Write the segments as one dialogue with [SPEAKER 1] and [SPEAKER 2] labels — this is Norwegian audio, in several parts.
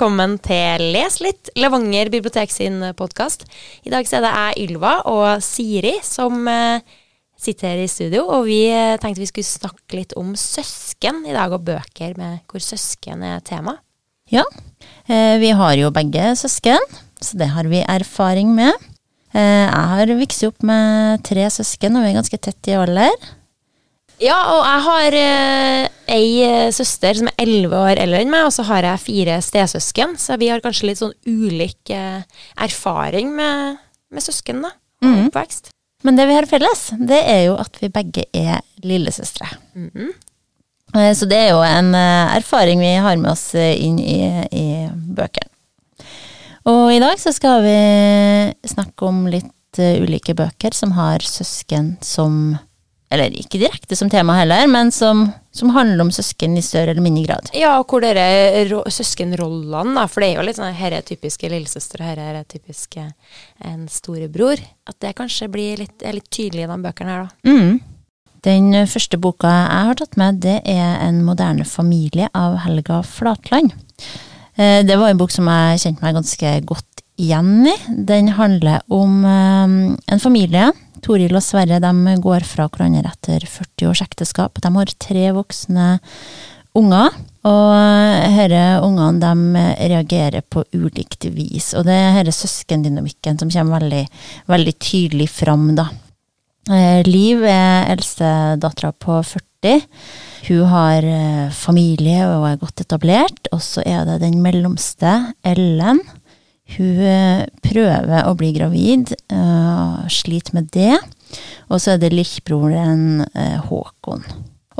[SPEAKER 1] velkommen til Les litt, Levanger bibliotek sin podkast. I dag er det jeg, Ylva, og Siri som eh, sitter her i studio. Og vi eh, tenkte vi skulle snakke litt om søsken i dag, og bøker med hvor søsken er tema.
[SPEAKER 2] Ja, eh, vi har jo begge søsken, så det har vi erfaring med. Jeg har vokst opp med tre søsken, og vi er ganske tett i alder.
[SPEAKER 1] Ja, og jeg har eh, ei eh, søster som er elleve år eldre enn meg, og så har jeg fire stesøsken, så vi har kanskje litt sånn ulik eh, erfaring med, med søsken, da.
[SPEAKER 2] Mhm.
[SPEAKER 1] oppvekst.
[SPEAKER 2] Men det vi har felles, det er jo at vi begge er lillesøstre. Eh, Så det er jo en eh, erfaring vi har med oss inn i, i bøkene. Og i dag så skal vi snakke om litt ulike bøker som har søsken som Eller ikke direkte som tema heller, men som, som handler om søsken i større eller mindre grad.
[SPEAKER 1] Ja, og hvor dere ro- søskenrollene, da, for det er jo litt sånn her er typiske lillesøster, og her er typisk eh, en storebror, at det kanskje blir litt, er litt tydelig i de bøkene her, da.
[SPEAKER 2] Mm. Den første boka jeg har tatt med, det er En moderne familie av Helga Flatland. Eh, Det var en bok som jeg kjente meg ganske godt igjen i. Den handler om eh, en familie. Toril og Sverre de går fra hverandre etter 40 års ekteskap. De har tre voksne unger, og disse ungene reagerer på ulikt vis. Og det er denne søskendynamikken som kommer veldig, veldig tydelig fram, da. Eh, Liv er eldstedattera på 40. Hun har eh, familie og er godt etablert. Og så er det den mellomste, Ellen. Hun eh, prøver å bli gravid, uh, sliter med det. Og så er det lillebroren uh, Håkon.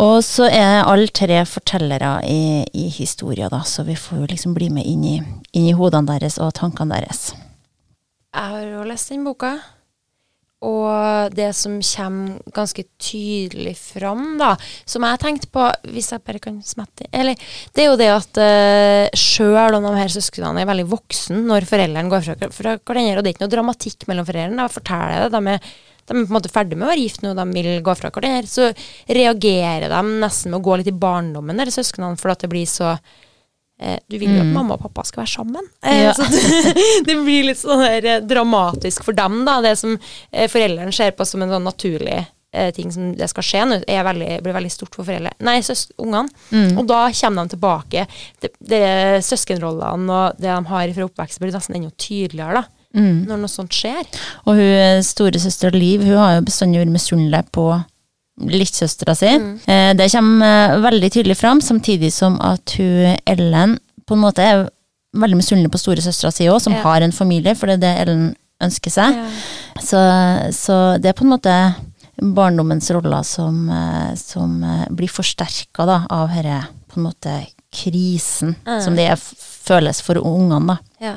[SPEAKER 2] Og så er alle tre fortellere i, i historien, da, så vi får jo liksom bli med inn i, inn i hodene deres og tankene deres.
[SPEAKER 1] Jeg har jo lest den boka, og det som kommer ganske tydelig fram, da, som jeg tenkte på, hvis jeg bare kan smette Eller det er jo det at uh, sjøl om de her søsknene er veldig voksen når foreldrene går fra, fra hverandre, og det er ikke noe dramatikk mellom foreldrene, da forteller jeg det, de er, de er på en måte ferdig med å være gift nå, de vil gå fra hverandre, så reagerer de nesten med å gå litt i barndommen, de søsknene, for at det blir så eh, du vil jo at
[SPEAKER 2] Mm.
[SPEAKER 1] mamma og pappa skal være sammen. Eh,
[SPEAKER 2] Ja.
[SPEAKER 1] så det, det blir litt sånn eh, dramatisk for dem, da. Det som eh, foreldrene ser på som en sånn naturlig eh, ting som det skal skje nå, er veldig, blir veldig stort for foreldre. Nei, ungene.
[SPEAKER 2] Mm.
[SPEAKER 1] Og da kommer de tilbake. Det, det Søskenrollene og det de har fra oppvekst, blir nesten enda tydeligere, da.
[SPEAKER 2] Mm.
[SPEAKER 1] Når noe sånt skjer.
[SPEAKER 2] Og hun storesøster Liv hun har jo bestandig vært misunnelig på lillesøstera si. Eh, det kommer eh, veldig tydelig fram, samtidig som at hun Ellen på en måte er veldig misunnelig på storesøstera si òg, som
[SPEAKER 1] Ja.
[SPEAKER 2] har en familie, for det er det Ellen ønsker seg. Så, så det er på en måte barndommens roller som, eh, som blir forsterka av denne på en måte krisen
[SPEAKER 1] Mm.
[SPEAKER 2] som det er, føles for ungene. da.
[SPEAKER 1] Ja.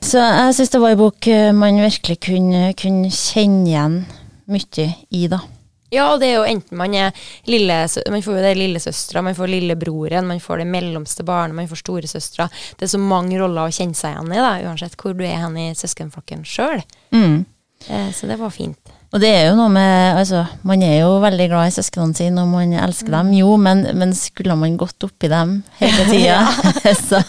[SPEAKER 2] Så jeg syns det var ei bok man virkelig kunne, kunne kjenne igjen mye i, da.
[SPEAKER 1] Ja, og det er jo enten man er lille, man får jo det lillesøstera, man får lillebroren, man får det mellomste barnet, man får storesøstera. Det er så mange roller å kjenne seg igjen i, da, uansett hvor du er hen i søskenflokken sjøl.
[SPEAKER 2] Mm.
[SPEAKER 1] Eh, så det var fint.
[SPEAKER 2] Og det er jo noe med Altså, man er jo veldig glad i søsknene sine, og man elsker dem jo, men, men skulle man gått oppi dem hele tida, så,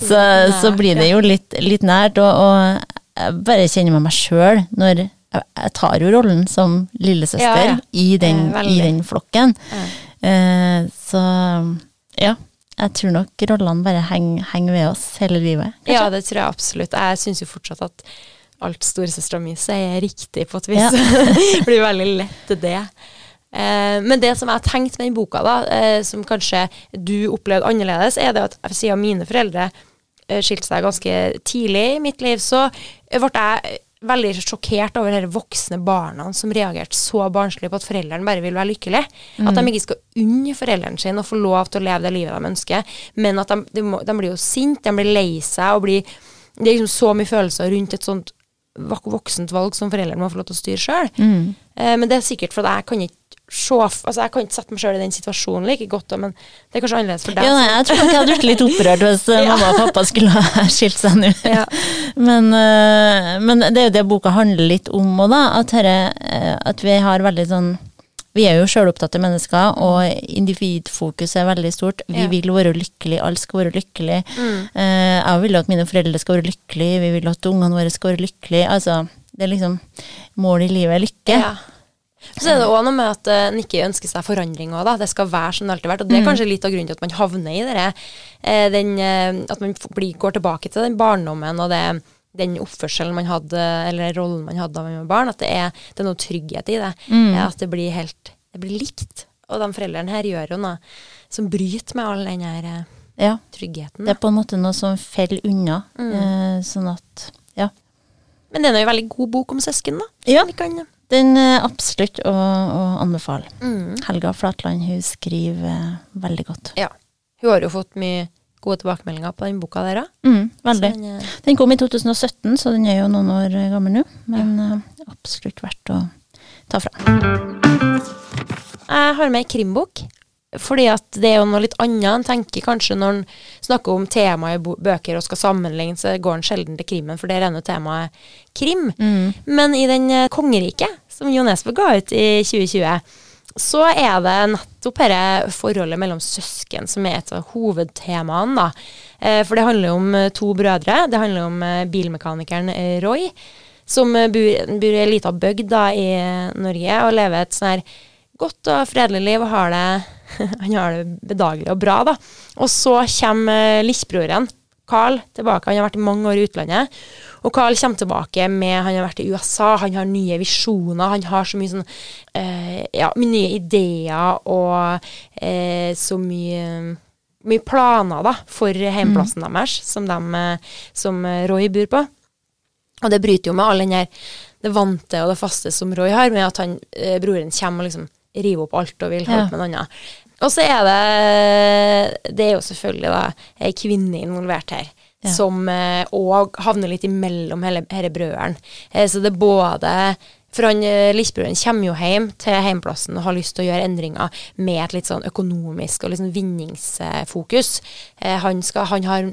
[SPEAKER 2] så, så blir det jo litt, litt nært. Og, og jeg bare kjenner med meg sjøl når jeg, tar jo rollen som lillesøster
[SPEAKER 1] Ja, ja.
[SPEAKER 2] I, den,
[SPEAKER 1] Eh,
[SPEAKER 2] i den flokken. Eh, så ja. Jeg tror nok rollene bare henger, henger ved oss hele livet. kanskje.
[SPEAKER 1] Ja, det tror jeg absolutt. Jeg syns jo fortsatt at alt storesøstera mi sier er riktig, på et vis. Det blir veldig lett til det. Eh, men det som jeg har tenkt med den boka, da, eh, som kanskje du opplevde annerledes, er det at siden mine foreldre skilte seg ganske tidlig i mitt liv, så ble jeg veldig sjokkert over de voksne barna som reagerte så barnslig på at foreldrene bare vil være lykkelige. At de ikke skal unne foreldrene sine å få lov til å leve det livet de ønsker, men at de, de, de blir jo sinte, de blir lei seg, og blir Det er liksom så mye følelser rundt et sånt voksent valg som foreldrene må få lov til å styre sjøl.
[SPEAKER 2] Mm.
[SPEAKER 1] Eh, men det er sikkert fordi jeg kan ikke se Altså, jeg kan ikke sette meg sjøl i den situasjonen like godt, men det er kanskje annerledes for deg.
[SPEAKER 2] Ja, nei, jeg tror nok jeg hadde blitt litt opprørt hvis eh,
[SPEAKER 1] Ja.
[SPEAKER 2] mamma og pappa skulle ha skilt seg nå.
[SPEAKER 1] Ja.
[SPEAKER 2] Men, eh, men det er jo det boka handler litt om òg, da. At, herre, eh, at vi har veldig sånn Vi er jo sjølopptatte mennesker, og individfokus er veldig stort. Vi vil være lykkelige, alle skal være lykkelige.
[SPEAKER 1] Mm.
[SPEAKER 2] Jeg vil at mine foreldre skal være lykkelige, vi vil at ungene våre skal være lykkelige. Altså, det er liksom målet i livet er lykke.
[SPEAKER 1] Ja. Så er det òg noe med at eh, en ikke ønsker seg forandring òg, da. Det skal være som det alltid har vært. Og det er kanskje litt av grunnen til at man havner i det. Eh, den, eh, at man blir, går tilbake til den barndommen og det, den oppførselen man hadde, eller rollen man hadde da man var barn. At det er, det er noe trygghet i det. Mm. at det blir helt Det blir likt. Og de foreldrene her gjør jo noe som bryter med all den her eh,
[SPEAKER 2] Ja,
[SPEAKER 1] tryggheten.
[SPEAKER 2] det er på en måte noe som faller unna. Mm. sånn at Ja.
[SPEAKER 1] Men det er nå en veldig god bok om søsken, da.
[SPEAKER 2] Ja.
[SPEAKER 1] Vi kan,
[SPEAKER 2] Den er absolutt å, å anbefale.
[SPEAKER 1] mm.
[SPEAKER 2] Helga Flatland hun skriver eh, veldig godt.
[SPEAKER 1] Ja. Hun har jo fått mye gode tilbakemeldinger på den boka der.
[SPEAKER 2] Mm, veldig.
[SPEAKER 1] Den, eh,
[SPEAKER 2] Den kom i 2017, så den er jo noen år gammel nå. Men eh, absolutt verdt å ta fram.
[SPEAKER 1] Jeg har med ei krimbok. Fordi at det er jo noe litt annet en tenker kanskje når en snakker om temaet i bøker og skal sammenligne, så går en sjelden til krimmen, for der er nå temaet krim. Men i den eh, Kongeriket, som Jo Nesbø ga ut i 2020, så er det nettopp dette forholdet mellom søsken som er et av hovedtemaene, da. Eh, For det handler om eh, to brødre. Det handler om bilmekanikeren Roy, som bor, bor i ei lita bygd i Norge og lever et sånn her godt og fredelig liv og har det, han har det bedagelig og bra, da. Og så kommer eh, lillebroren, Carl, tilbake. Han har vært i mange år i utlandet. Og Carl kommer tilbake med Han har vært i USA, han har nye visjoner, han har så mye sånn eh, Ja, nye ideer og eh, så mye mye planer da, for hjemplassen deres, som, dem, eh, som eh, Roy bor på. Og det bryter jo med all den her det vante og det faste som Roy har, med at han, eh, broren kommer og liksom river opp alt og vil holde
[SPEAKER 2] Ja.
[SPEAKER 1] med noe annet. Og så er det Det er jo selvfølgelig da ei kvinne involvert her.
[SPEAKER 2] Ja.
[SPEAKER 1] Som òg havner litt imellom hele, hele brøderen. Eh, så det er både For han eh, kommer jo hjem til heimplassen og har lyst til å gjøre endringer med et litt sånn økonomisk og litt sånn vinningsfokus. Eh, han, skal, han har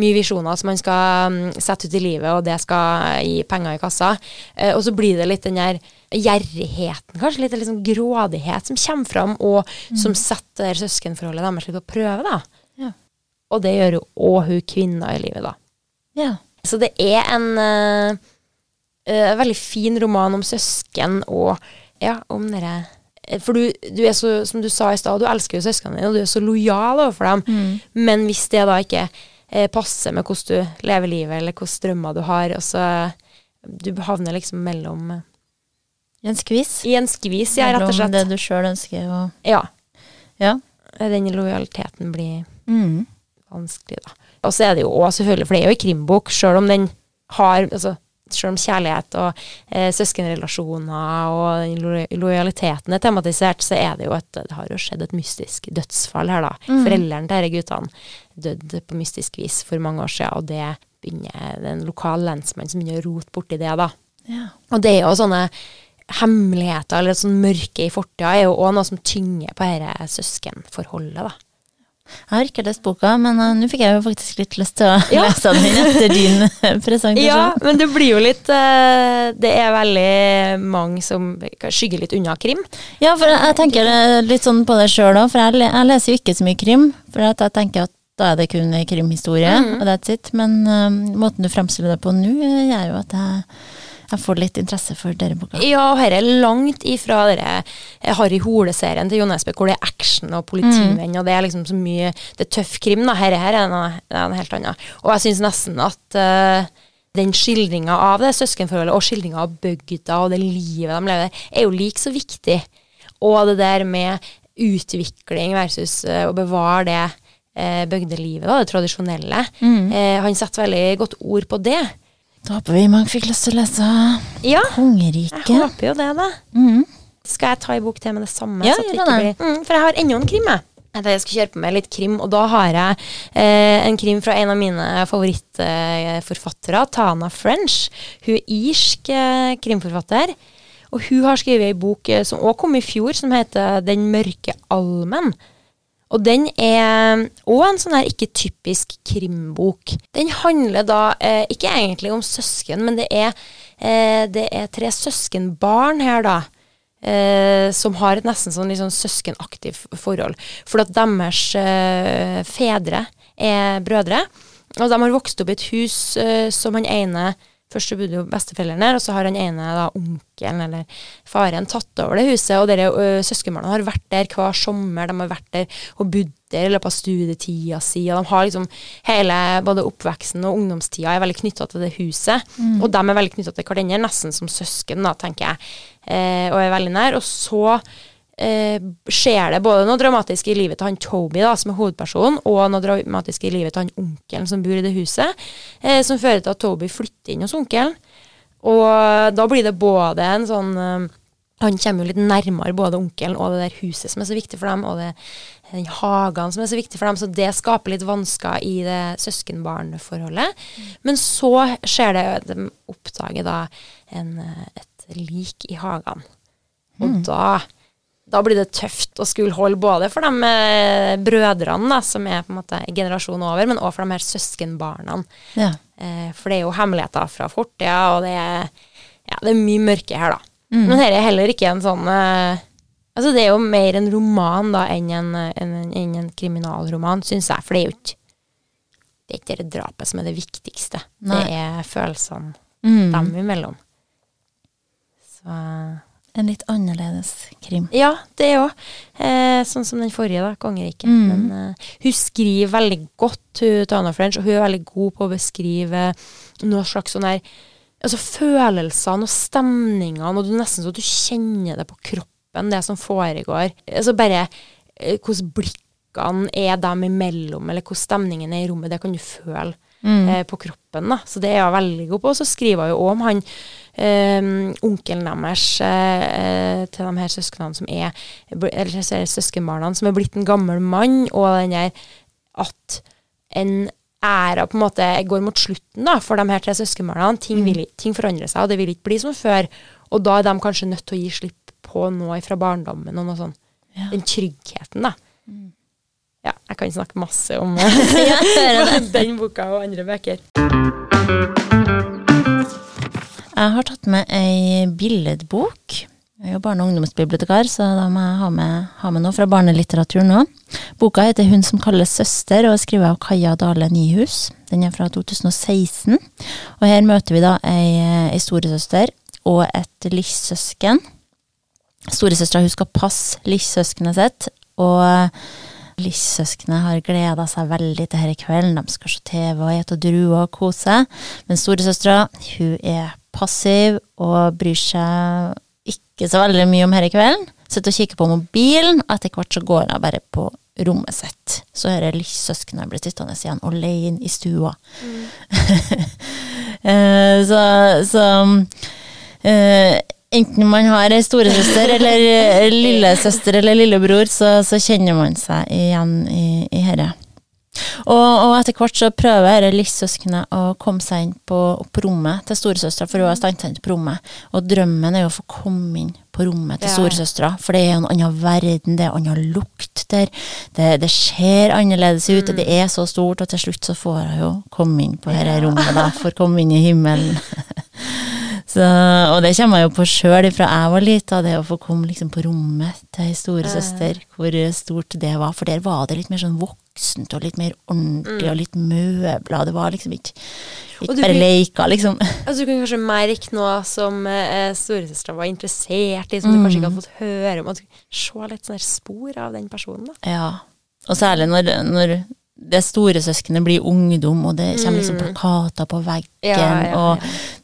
[SPEAKER 1] mye visjoner som han skal mm, sette ut i livet, og det skal gi penger i kassa. Eh, og så blir det litt den der gjerrigheten, kanskje litt, sånn grådighet som kommer fram, og som setter søskenforholdet deres litt på prøve, da.
[SPEAKER 2] Ja.
[SPEAKER 1] Og det gjør jo òg hun kvinna i livet, da.
[SPEAKER 2] Ja.
[SPEAKER 1] Så det er en eh, veldig fin roman om søsken og ja, om dere eh, For du, du er så, som du sa i stad, du elsker jo søsknene dine, og du er så lojal overfor dem. Men hvis det da ikke uh, passer med hvordan du lever livet, eller hvilke drømmer du har, og så Du havner liksom mellom
[SPEAKER 2] I en skvis.
[SPEAKER 1] I en skvis, ja, rett og slett.
[SPEAKER 2] Mellom det du sjøl ønsker og
[SPEAKER 1] Ja.
[SPEAKER 2] Ja.
[SPEAKER 1] Den lojaliteten blir
[SPEAKER 2] Mm.
[SPEAKER 1] vanskelig, da. Og så er det jo også selvfølgelig, for det er jo en krimbok, sjøl om den har altså, Selv om kjærlighet og eh, søskenrelasjoner og lo- lojaliteten er tematisert, så er det jo et Det har jo skjedd et mystisk dødsfall her, da. Foreldrene til disse guttene døde på mystisk vis for mange år siden, og det begynner det er en lokal lensmann som begynner å rote borti det, da.
[SPEAKER 2] Ja.
[SPEAKER 1] Og det er jo sånne hemmeligheter, eller sånn mørke i fortida, er jo òg noe som tynger på dette søskenforholdet, da.
[SPEAKER 2] Jeg har ikke lest boka, men uh, nå fikk jeg jo faktisk litt lyst til å
[SPEAKER 1] Ja.
[SPEAKER 2] lese den etter din eh, presentasjon.
[SPEAKER 1] Ja, men det blir jo litt uh, Det er veldig mange som skygger litt unna krim.
[SPEAKER 2] Ja, for jeg, jeg tenker litt sånn på det sjøl òg, for jeg, jeg leser jo ikke så mye krim. For at jeg tenker at da er det kun krimhistorie,
[SPEAKER 1] mm -hmm.
[SPEAKER 2] og that's it. Men uh, måten du fremstiller det på nå, gjør jo at jeg, jeg får litt interesse for denne boka.
[SPEAKER 1] Ja, og dette er langt ifra dere eh, Harry Hole-serien til Jon Esbø, hvor det er action og politimenn, og det er liksom så mye Det er tøff krim, da. Dette her er noe, er noe helt annet. Og jeg syns nesten at uh, den skildringa av det søskenforholdet, og skildringa av bygda og det livet de lever, er jo like så viktig. Og det der med utvikling versus uh, å bevare det eh, bygdelivet, da, det tradisjonelle. Eh, han setter veldig godt ord på det.
[SPEAKER 2] Da håper vi mange fikk lyst til å lese
[SPEAKER 1] Ja, jeg håper jo det, da.
[SPEAKER 2] Mm.
[SPEAKER 1] Skal jeg ta ei bok til med det samme?
[SPEAKER 2] Ja,
[SPEAKER 1] det. blir, mm, for jeg har ennå en krim, jeg. Jeg skal kjøre på med litt krim, og da har jeg eh, en krim fra en av mine favorittforfattere, Tana French. Hun er irsk eh, krimforfatter. Og hun har skrevet ei bok eh, som også kom i fjor, som heter Den mørke almen. Og den er òg en sånn her ikke typisk krimbok. Den handler da eh, ikke egentlig om søsken, men det er, eh, det er tre søskenbarn her, da. eh, som har et nesten sånn sånn søskenaktivt forhold. For at deres eh, fedre er brødre, og de har vokst opp i et hus eh, som han ene Først så bodde jo besteforeldrene der, og så har han ene da onkelen eller faren tatt over det huset. Og dere søskenbarna har vært der hver sommer. De har vært der og bodd der i løpet av studietida si. Og de har liksom hele både oppveksten og ungdomstida er veldig knytta til det huset. Mm. Og de er veldig knytta til hverandre, nesten som søsken, da, tenker jeg. Eh, og er veldig nær. Og så eh, skjer det både noe dramatisk i livet til han Toby, da, som er hovedpersonen, og noe dramatisk i livet til han onkelen som bor i det huset, eh, som fører til at Toby flytter inn hos onkelen. Og da blir det både en sånn eh, Han kommer jo litt nærmere både onkelen og det der huset som er så viktig for dem, og det, den hagen som er så viktig for dem, så det skaper litt vansker i det søskenbarnforholdet. Mm. Men så skjer det De oppdager da en, et lik i hagen. Og mm. da da blir det tøft å skulle holde både for de eh, brødrene, da, som er på en måte generasjonen over, men også for de her søskenbarna. Ja. Eh, for det er jo hemmeligheter fra fortida, og det er, ja, det er mye mørke her, da. Mm. Men dette er heller ikke en sånn eh, Altså, det er jo mer en roman da enn en, en, en, en kriminalroman, syns jeg. For det er jo ikke det er ikke det drapet som er det viktigste. Nei. Det er følelsene mm. dem imellom.
[SPEAKER 2] Så en litt annerledes krim.
[SPEAKER 1] Ja, det òg. Eh, sånn som den forrige, da, 'Kongeriket'. Mm. Men eh, hun skriver veldig godt, hun Tana French, og hun er veldig god på å beskrive noe slags sånn her Altså følelsene og stemningene, og du nesten så du kjenner det på kroppen, det som foregår. Altså bare eh, hvordan blikkene er dem imellom, eller hvordan stemningen er i rommet, det kan du føle mm. eh, på kroppen. da. Så det er hun veldig god på. Og så skriver hun jo om han eh, onkelen deres eh, til de her søsknene som er Eller søskenbarna som er blitt en gammel mann, og den der at en æra på en måte går mot slutten da, for de her tre søskenbarna. Ting, mm. ting forandrer seg, og det vil ikke bli som før. Og da er de kanskje nødt til å gi slipp på noe fra barndommen og noe sånt. Ja. Den tryggheten, da. Mm. Ja, jeg kan snakke masse om den boka og andre bøker.
[SPEAKER 2] Jeg har tatt med ei billedbok. Jeg er jo barne- og ungdomsbibliotekar, så da må jeg ha med, ha med noe fra barnelitteratur nå. Boka heter Hun som kalles søster, og er skrevet av Kaja Dale Nyhus. Den er fra 2016. Og her møter vi da ei, ei storesøster og et livssøsken. Storesøstera skal passe livssøskenet sitt, og livssøskenet har gleda seg veldig til denne kvelden. De skal se TV og ete druer og kose. Men storesøstera, hun er passiv og bryr seg ikke så veldig mye om denne kvelden. Sitter og kikker på mobilen, og etter hvert så går hun bare på rommet sitt. Så hører er lillesøskenet blitt sittende igjen alene i stua. Mm. uh, så, så uh, enten man har storesøster eller lillesøster eller lillebror, så, så, kjenner man seg igjen i, i herre. Og, og, etter hvert så prøver livssøskenet å komme seg inn på, på rommet til storesøstera, for hun er inn på rommet. Og drømmen er jo å få komme inn på rommet til ja. storesøstera, for det er en annen verden, det er en annen lukt der. Det, det ser annerledes ut, mm. det er så stort, og til slutt så får hun jo komme inn på dette ja. rommet, da, får komme inn i himmelen. Så, og det kommer jeg jo på sjøl fra jeg var lita, det å få komme liksom på rommet til ei storesøster, hvor stort det var. For der var det litt mer sånn voksent og litt mer ordentlig mm. og litt møbler. Det var liksom ikke, ikke bare leker, liksom.
[SPEAKER 1] Altså, du kan kanskje merke noe som eh, storesøstera var interessert i, som mm. du kanskje ikke hadde fått høre om. At se litt sånne spor av den personen, da.
[SPEAKER 2] Ja. Og særlig når, når det store søskenet blir ungdom, og det kommer liksom mm. plakater på veggen. Ja, ja, ja. Og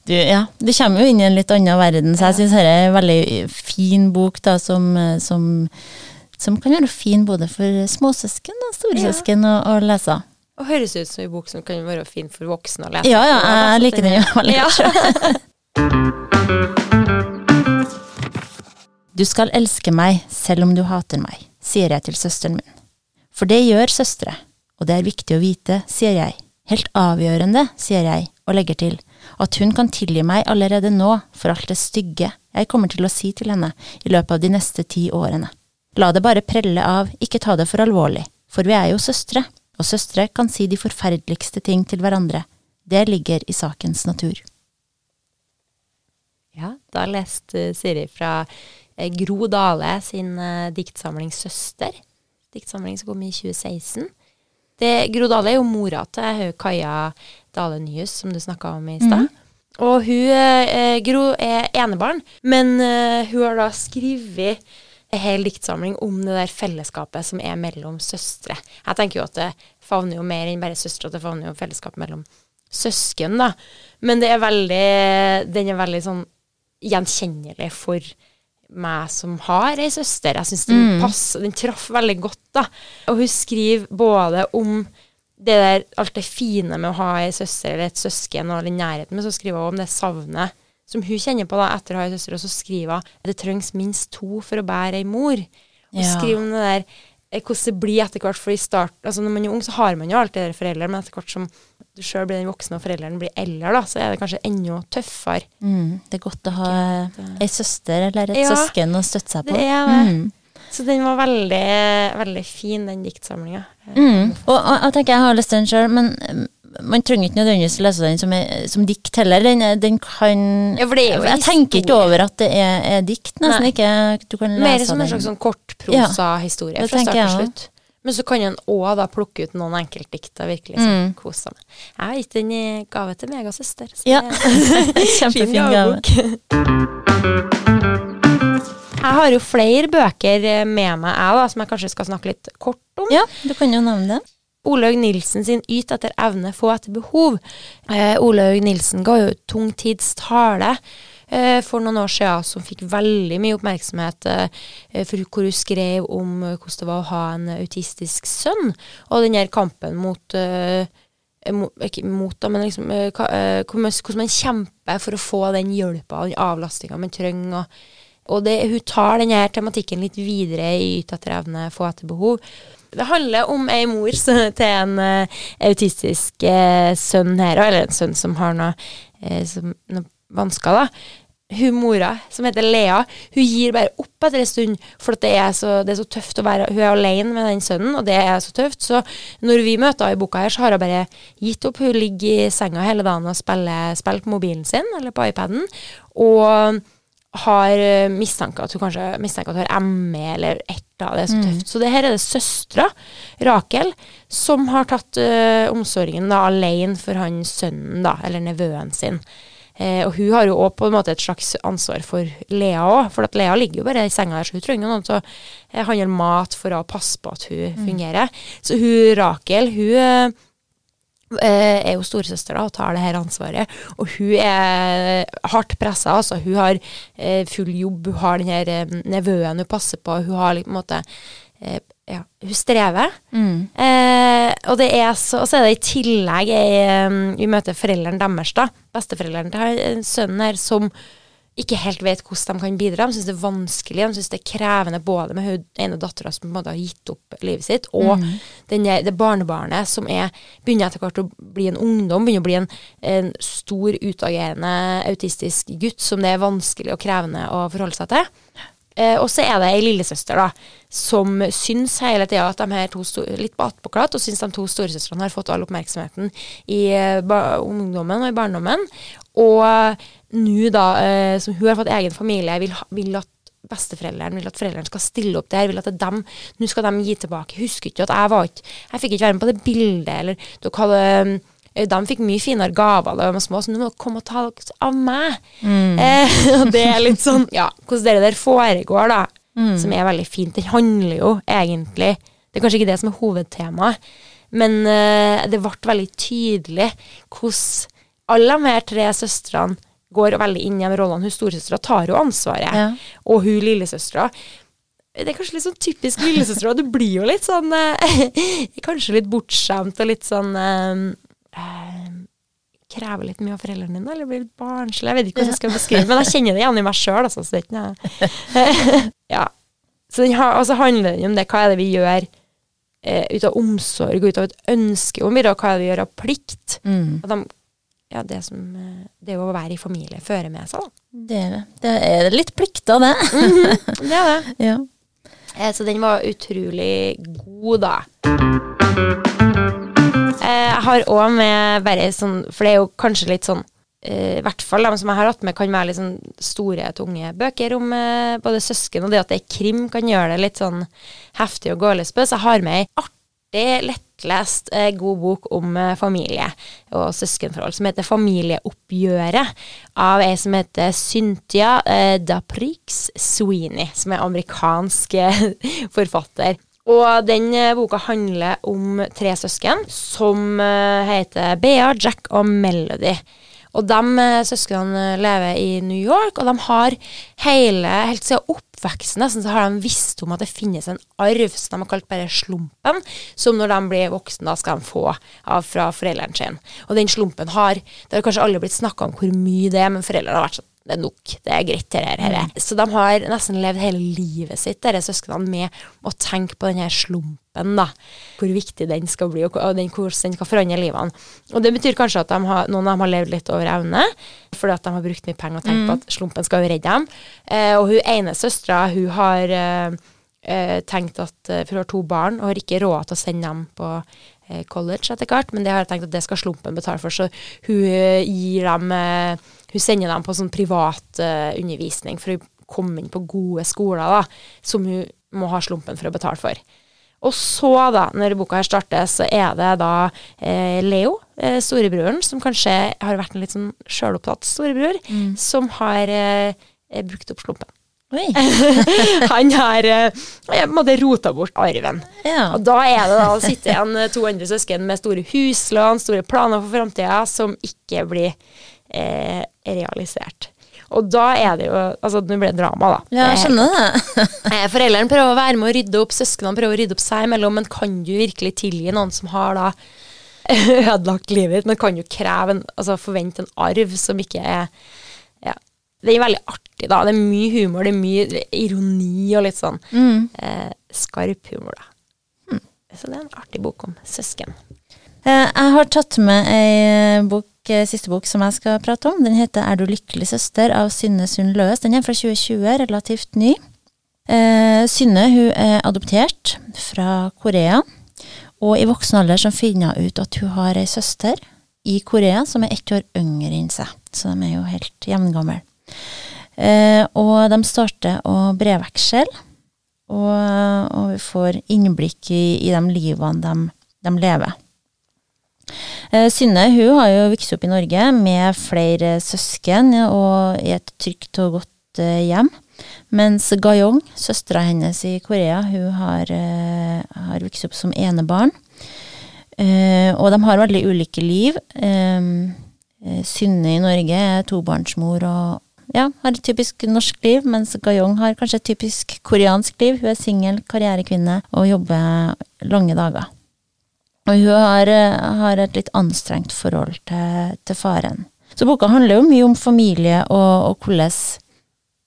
[SPEAKER 2] du, ja, du kommer jo inn i en litt annen verden, så jeg syns dette er en veldig fin bok da, som, som, som, kan være fin både for småsøsken og storesøsken å, å lese.
[SPEAKER 1] Og høres ut som en bok som kan være fin for voksne å lese.
[SPEAKER 2] Ja, ja, jeg liker den jo veldig godt. Du skal elske meg selv om du hater meg, sier jeg til søsteren min. For det gjør søstre og det er viktig å vite, sier jeg. Helt avgjørende, sier jeg, og legger til, at hun kan tilgi meg allerede nå for alt det stygge jeg kommer til å si til henne i løpet av de neste ti årene. La det bare prelle av, ikke ta det for alvorlig, for vi er jo søstre, og søstre kan si de forferdeligste ting til hverandre. Det ligger i sakens natur.
[SPEAKER 1] Ja, da leste Siri fra eh, Gro Dale sin eh, diktsamling 'Søster'. Diktsamling som kom i 2016. Det, Gro Dale er jo mora til hun Kaja Dale Nyhus, som du snakka om i stad. Og hun, eh, Gro er enebarn, men eh, hun har da skrevet en hel diktsamling om det der fellesskapet som er mellom søstre. Jeg tenker jo at det favner jo mer enn bare søstre, det favner jo fellesskap mellom søsken, da. Men det er veldig, den er veldig sånn gjenkjennelig for meg som har ei søster. Jeg syns den
[SPEAKER 2] Mm.
[SPEAKER 1] passer, den traff veldig godt, da. Og hun skriver både om det der, alt det fine med å ha ei søster eller et søsken og den nærheten, men så skriver hun om det savnet som hun kjenner på da etter å ha ei søster, og så skriver hun at det trengs minst to for å bære ei mor. Og
[SPEAKER 2] Ja.
[SPEAKER 1] skriver om det der eh, hvordan det blir etter hvert, for i start, altså når man er ung, så har man jo alltid det foreldre, men etter hvert som du sjøl blir den voksne og foreldrene blir eldre, da, så er det kanskje enda tøffere.
[SPEAKER 2] Mm, det er godt å ha ei søster eller et
[SPEAKER 1] Ja,
[SPEAKER 2] søsken å støtte seg på.
[SPEAKER 1] det er det.
[SPEAKER 2] Mm.
[SPEAKER 1] Så den var veldig, veldig fin, den diktsamlinga.
[SPEAKER 2] Mm. Og, og jeg tenker jeg har lest den sjøl, men mm, man trenger ikke nødvendigvis lese den som, er, som dikt heller. Den, den kan
[SPEAKER 1] Ja,
[SPEAKER 2] Jeg tenker ikke over at det er, er dikt, nesten
[SPEAKER 1] Nei.
[SPEAKER 2] ikke. Du kan lese
[SPEAKER 1] Mer som en slags sånn kortprosahistorie
[SPEAKER 2] Ja,
[SPEAKER 1] fra start til slutt. Men så kan en òg da plukke ut noen enkeltdikt og virkelig
[SPEAKER 2] Mm.
[SPEAKER 1] sånn, kose seg med. Jeg har gitt den i gave til megasøster. så
[SPEAKER 2] Ja. Kjempefin gave.
[SPEAKER 1] Jeg har jo flere bøker med meg, jeg da, som jeg kanskje skal snakke litt kort om.
[SPEAKER 2] Ja, du kan jo nevne det.
[SPEAKER 1] Olaug Nilsen sin 'Yt etter evne, få etter behov'. Eh, Olaug Nilsen ga jo tung tids tale for noen år siden som fikk veldig mye oppmerksomhet, eh, for hvor hun skrev om eh, hvordan det var å ha en autistisk sønn, og den der kampen mot eh, mo- ikke mot, da, men liksom, eh, eh, hvordan man- kjemper for å få den hjelpa og den avlastinga man trenger. Og, det, hun tar denne tematikken litt videre i Yt etter evne, få etter behov. Det handler om ei mor til en eh, autistisk eh, sønn her, eller en sønn som har noe, eh, som, noe vansker, da. Hun mora, som heter Lea, hun gir bare opp etter en stund, for det er, så, det er så tøft å være Hun er alene med den sønnen, og det er så tøft. Så når vi møter henne i boka her, så har hun bare gitt opp. Hun ligger i senga hele dagen og spiller, spiller på mobilen sin, eller på iPaden, og har eh, mistanke at hun kanskje mistenker at hun har ME eller et eller annet. Det er så tøft. Så det her er det søstera, Rakel, som har tatt eh, omsorgen da alene for han sønnen, da, eller nevøen sin. Eh, og hun har jo òg på en måte et slags ansvar for Lea òg, for at Lea ligger jo bare i senga her, så hun trenger noen til å eh, handle mat for å passe på at hun fungerer. Så hun Rakel, hun eh, er jo storesøster da, og tar det her ansvaret. Og hun er hardt pressa. Altså. Hun har eh, full jobb, hun har den her eh, nevøen hun passer på. Hun har liksom, på en måte ja, Hun strever.
[SPEAKER 2] Mm.
[SPEAKER 1] Eh, og det er så, og så er det i tillegg jeg, Vi møter foreldrene deres, da. Besteforeldrene til sønnen her, som ikke helt vet hvordan de kan bidra. De syns det er vanskelig, de syns det er krevende både med hun ene dattera som på en måte har gitt opp livet sitt, og den der- det barnebarnet som er, begynner etter hvert å bli en ungdom, begynner å bli en, en stor, utagerende autistisk gutt som det er vanskelig og krevende å forholde seg til. Eh, og så er det ei lillesøster da, som syns hele tida at de her to litt på attpåklatt, og syns de to storesøstrene har fått all oppmerksomheten i eh, ungdommen og i barndommen. Og nå, da, eh, som hun har fått egen familie, vil, vil at besteforeldrene vil at foreldrene skal stille opp der, vil at det er dem, nå skal de gi tilbake. Husker ikke at jeg var ikke, jeg fikk ikke være med på det bildet, eller dere hadde de fikk mye finere gaver da de var små, så nå må dere komme og ta dere av meg. Eh, og det er litt sånn, ja, hvordan det der foregår, da, som er veldig fint. Det handler jo egentlig Det er kanskje ikke det som er hovedtemaet, men eh, det ble veldig tydelig hvordan alle de her tre søstrene går veldig inn i de rollene. Hun storesøstera tar jo ansvaret,
[SPEAKER 2] Ja.
[SPEAKER 1] og hun lillesøstera det er kanskje litt sånn typisk lillesøstera. Du blir jo litt sånn eh, Kanskje litt bortskjemt og litt sånn eh, eh, Krever litt mye av foreldrene dine, eller blir litt barnslig. Jeg vet ikke hvordan jeg skal beskrive men jeg kjenner det igjen i meg sjøl. Altså, så det er ikke ja. Så altså handler det om det. Hva er det vi gjør eh, ut av omsorg og ut av et ønske om videre, og hva er det vi gjør av plikt?
[SPEAKER 2] Mm.
[SPEAKER 1] At de, ja, det, som, eh, det å være i familie fører med seg, da.
[SPEAKER 2] Det, er det. det er litt plikter, det.
[SPEAKER 1] Det er det.
[SPEAKER 2] ja.
[SPEAKER 1] Eh, Så den var utrolig god, da. Eh, Jeg har òg med bare sånn For det er jo kanskje litt sånn eh, i hvert fall de som jeg har hatt med, kan være litt sånn store, tunge bøker om eh, både søsken, og det at det er krim, kan gjøre det litt sånn heftig og gå løs på. Så jeg har med ei artig, lettlest, god bok om familie og søskenforhold, som heter 'Familieoppgjøret', av ei som heter Cynthia Daprix Sweeney, som er amerikansk forfatter. Og den eh, boka handler om tre søsken som eh, heter Bea, Jack og Melody. Og de eh, søsknene lever i New York, og de har hele, helt siden oppveksten så har de visst om at det finnes en arv som de har kalt bare slumpen, som når de blir voksne, da skal de få av fra foreldrene sine. Og den slumpen har Det har kanskje aldri blitt snakka om hvor mye det er, men foreldrene har vært sånn det er nok, det er greit, det her. her. Så de har nesten levd hele livet sitt, disse søsknene, med å tenke på denne slumpen, da. Hvor viktig den skal bli, og den, hvordan den kan forandre livene. Og det betyr kanskje at de har, noen av dem har levd litt over evne, fordi at de har brukt mye penger og tenkt på at slumpen skal redde dem. Eh, og hun ene søstera, hun har eh, eh, tenkt at For hun har to barn, og har ikke råd til å sende dem på college etter hvert, men det har jeg tenkt at det skal slumpen betale for, så hun gir dem eh, Hun sender dem på sånn privat uh, undervisning for å komme inn på gode skoler, da, som hun må ha slumpen for å betale for. Og så, da, når boka her starter, så er det da eh, Leo, eh, storebroren, som kanskje har vært en litt sånn sjølopptatt storebror, som har eh, eh, brukt opp slumpen.
[SPEAKER 2] Oi.
[SPEAKER 1] Han har eh, på en måte rota bort arven.
[SPEAKER 2] Ja.
[SPEAKER 1] Og da er det da å sitte igjen to andre søsken med store huslån, store planer for framtida, som ikke blir eh, realisert. Og da er det jo Altså, nå blir det drama, da.
[SPEAKER 2] Ja, jeg skjønner det.
[SPEAKER 1] Eh, Foreldrene prøver å være med å rydde opp, søsknene prøver å rydde opp seg imellom, men kan du virkelig tilgi noen som har da ødelagt livet ditt? Men kan du kreve en, altså forvente en arv som ikke er Ja. Det er veldig artig, da. Det er mye humor, det er mye ironi og litt sånn eh, skarp humor, da. Så det er en artig bok om søsken.
[SPEAKER 2] Eh, Jeg har tatt med ei bok, eh, siste bok som jeg skal prate om. Den heter 'Er du lykkelig søster?' av Synne Sund Løes. Den er fra 2020, relativt ny. Eh, Synne hun er adoptert fra Korea, og i voksen alder så finner hun ut at hun har ei søster i Korea som er ett år yngre enn seg. Så de er jo helt jevngamle. Eh, og de starter å brevveksle, og, og vi får innblikk i, i de livene de, de lever. Eh, Synne hun har jo vokst opp i Norge med flere søsken og i et trygt og godt eh, hjem. Mens Gayong, søstera hennes i Korea, hun har, eh, har vokst opp som enebarn. Og de har veldig ulike liv. Synne i Norge er tobarnsmor og ja, har et typisk norsk liv, mens Gayong har kanskje et typisk koreansk liv. Hun er singel, karrierekvinne og jobber lange dager. Og hun har, eh, har et litt anstrengt forhold til, til faren. Så boka handler jo mye om familie og, og hvordan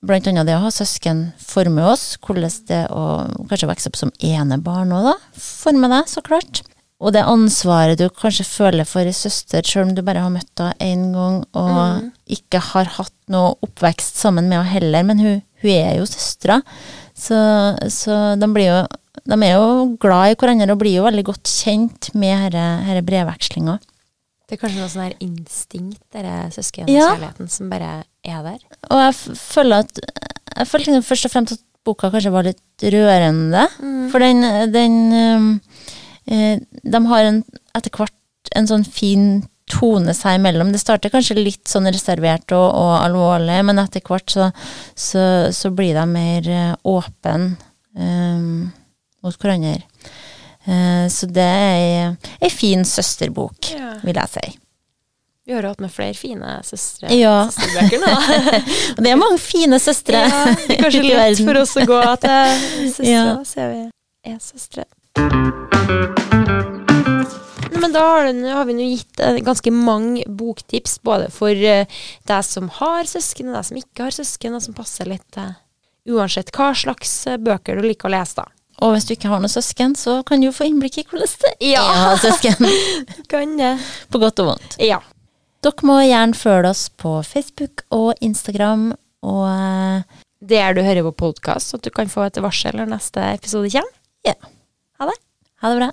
[SPEAKER 2] blant annet det å ha søsken former oss. Hvordan det å kanskje vokse opp som enebarn òg, da. Former deg, så klart. Og det ansvaret du kanskje føler for ei søster, selv om du bare har møtt henne én gang og ikke har hatt noe oppvekst sammen med henne heller, men hun, hun er jo søstera. Så, så de blir jo de er jo glad i hverandre og blir jo veldig godt kjent med denne brevvekslinga.
[SPEAKER 1] Det er kanskje noe sånn her instinkt, denne
[SPEAKER 2] Ja.
[SPEAKER 1] søskenkjærligheten, som bare er der.
[SPEAKER 2] Og jeg føler at Jeg følte liksom først og fremst at boka kanskje var litt rørende. For den, den eh, De har en, etter hvert en sånn fin tone seg imellom. Det starter kanskje litt sånn reservert og, og alvorlig, men etter hvert så, så, så blir de mer eh, åpne um, mot hverandre. Eh, så det er ei, fin søsterbok,
[SPEAKER 1] Ja.
[SPEAKER 2] vil jeg si.
[SPEAKER 1] Vi har hatt med flere fine søstre,
[SPEAKER 2] Ja.
[SPEAKER 1] søsterbøker nå.
[SPEAKER 2] Og det er mange fine søstre
[SPEAKER 1] ja, det er kanskje lett for oss å gå til søstre,
[SPEAKER 2] Ja.
[SPEAKER 1] ser vi er søstre. Men da har, vi nå gitt eh, ganske mange boktips, både for eh, deg som har søsken, og deg som ikke har søsken, og som passer litt til uansett hva slags eh, bøker du liker å lese, da.
[SPEAKER 2] Og hvis du ikke har noen søsken, så kan du jo få innblikk i hvordan det er
[SPEAKER 1] Ja.
[SPEAKER 2] å ha søsken.
[SPEAKER 1] Kan det.
[SPEAKER 2] På godt og vondt.
[SPEAKER 1] Ja.
[SPEAKER 2] Dere må gjerne følge oss på Facebook og Instagram, og eh,
[SPEAKER 1] Der du hører på podkast, så du kan få et varsel når neste episode kommer.
[SPEAKER 2] ja,
[SPEAKER 1] Ha det.
[SPEAKER 2] ha det bra.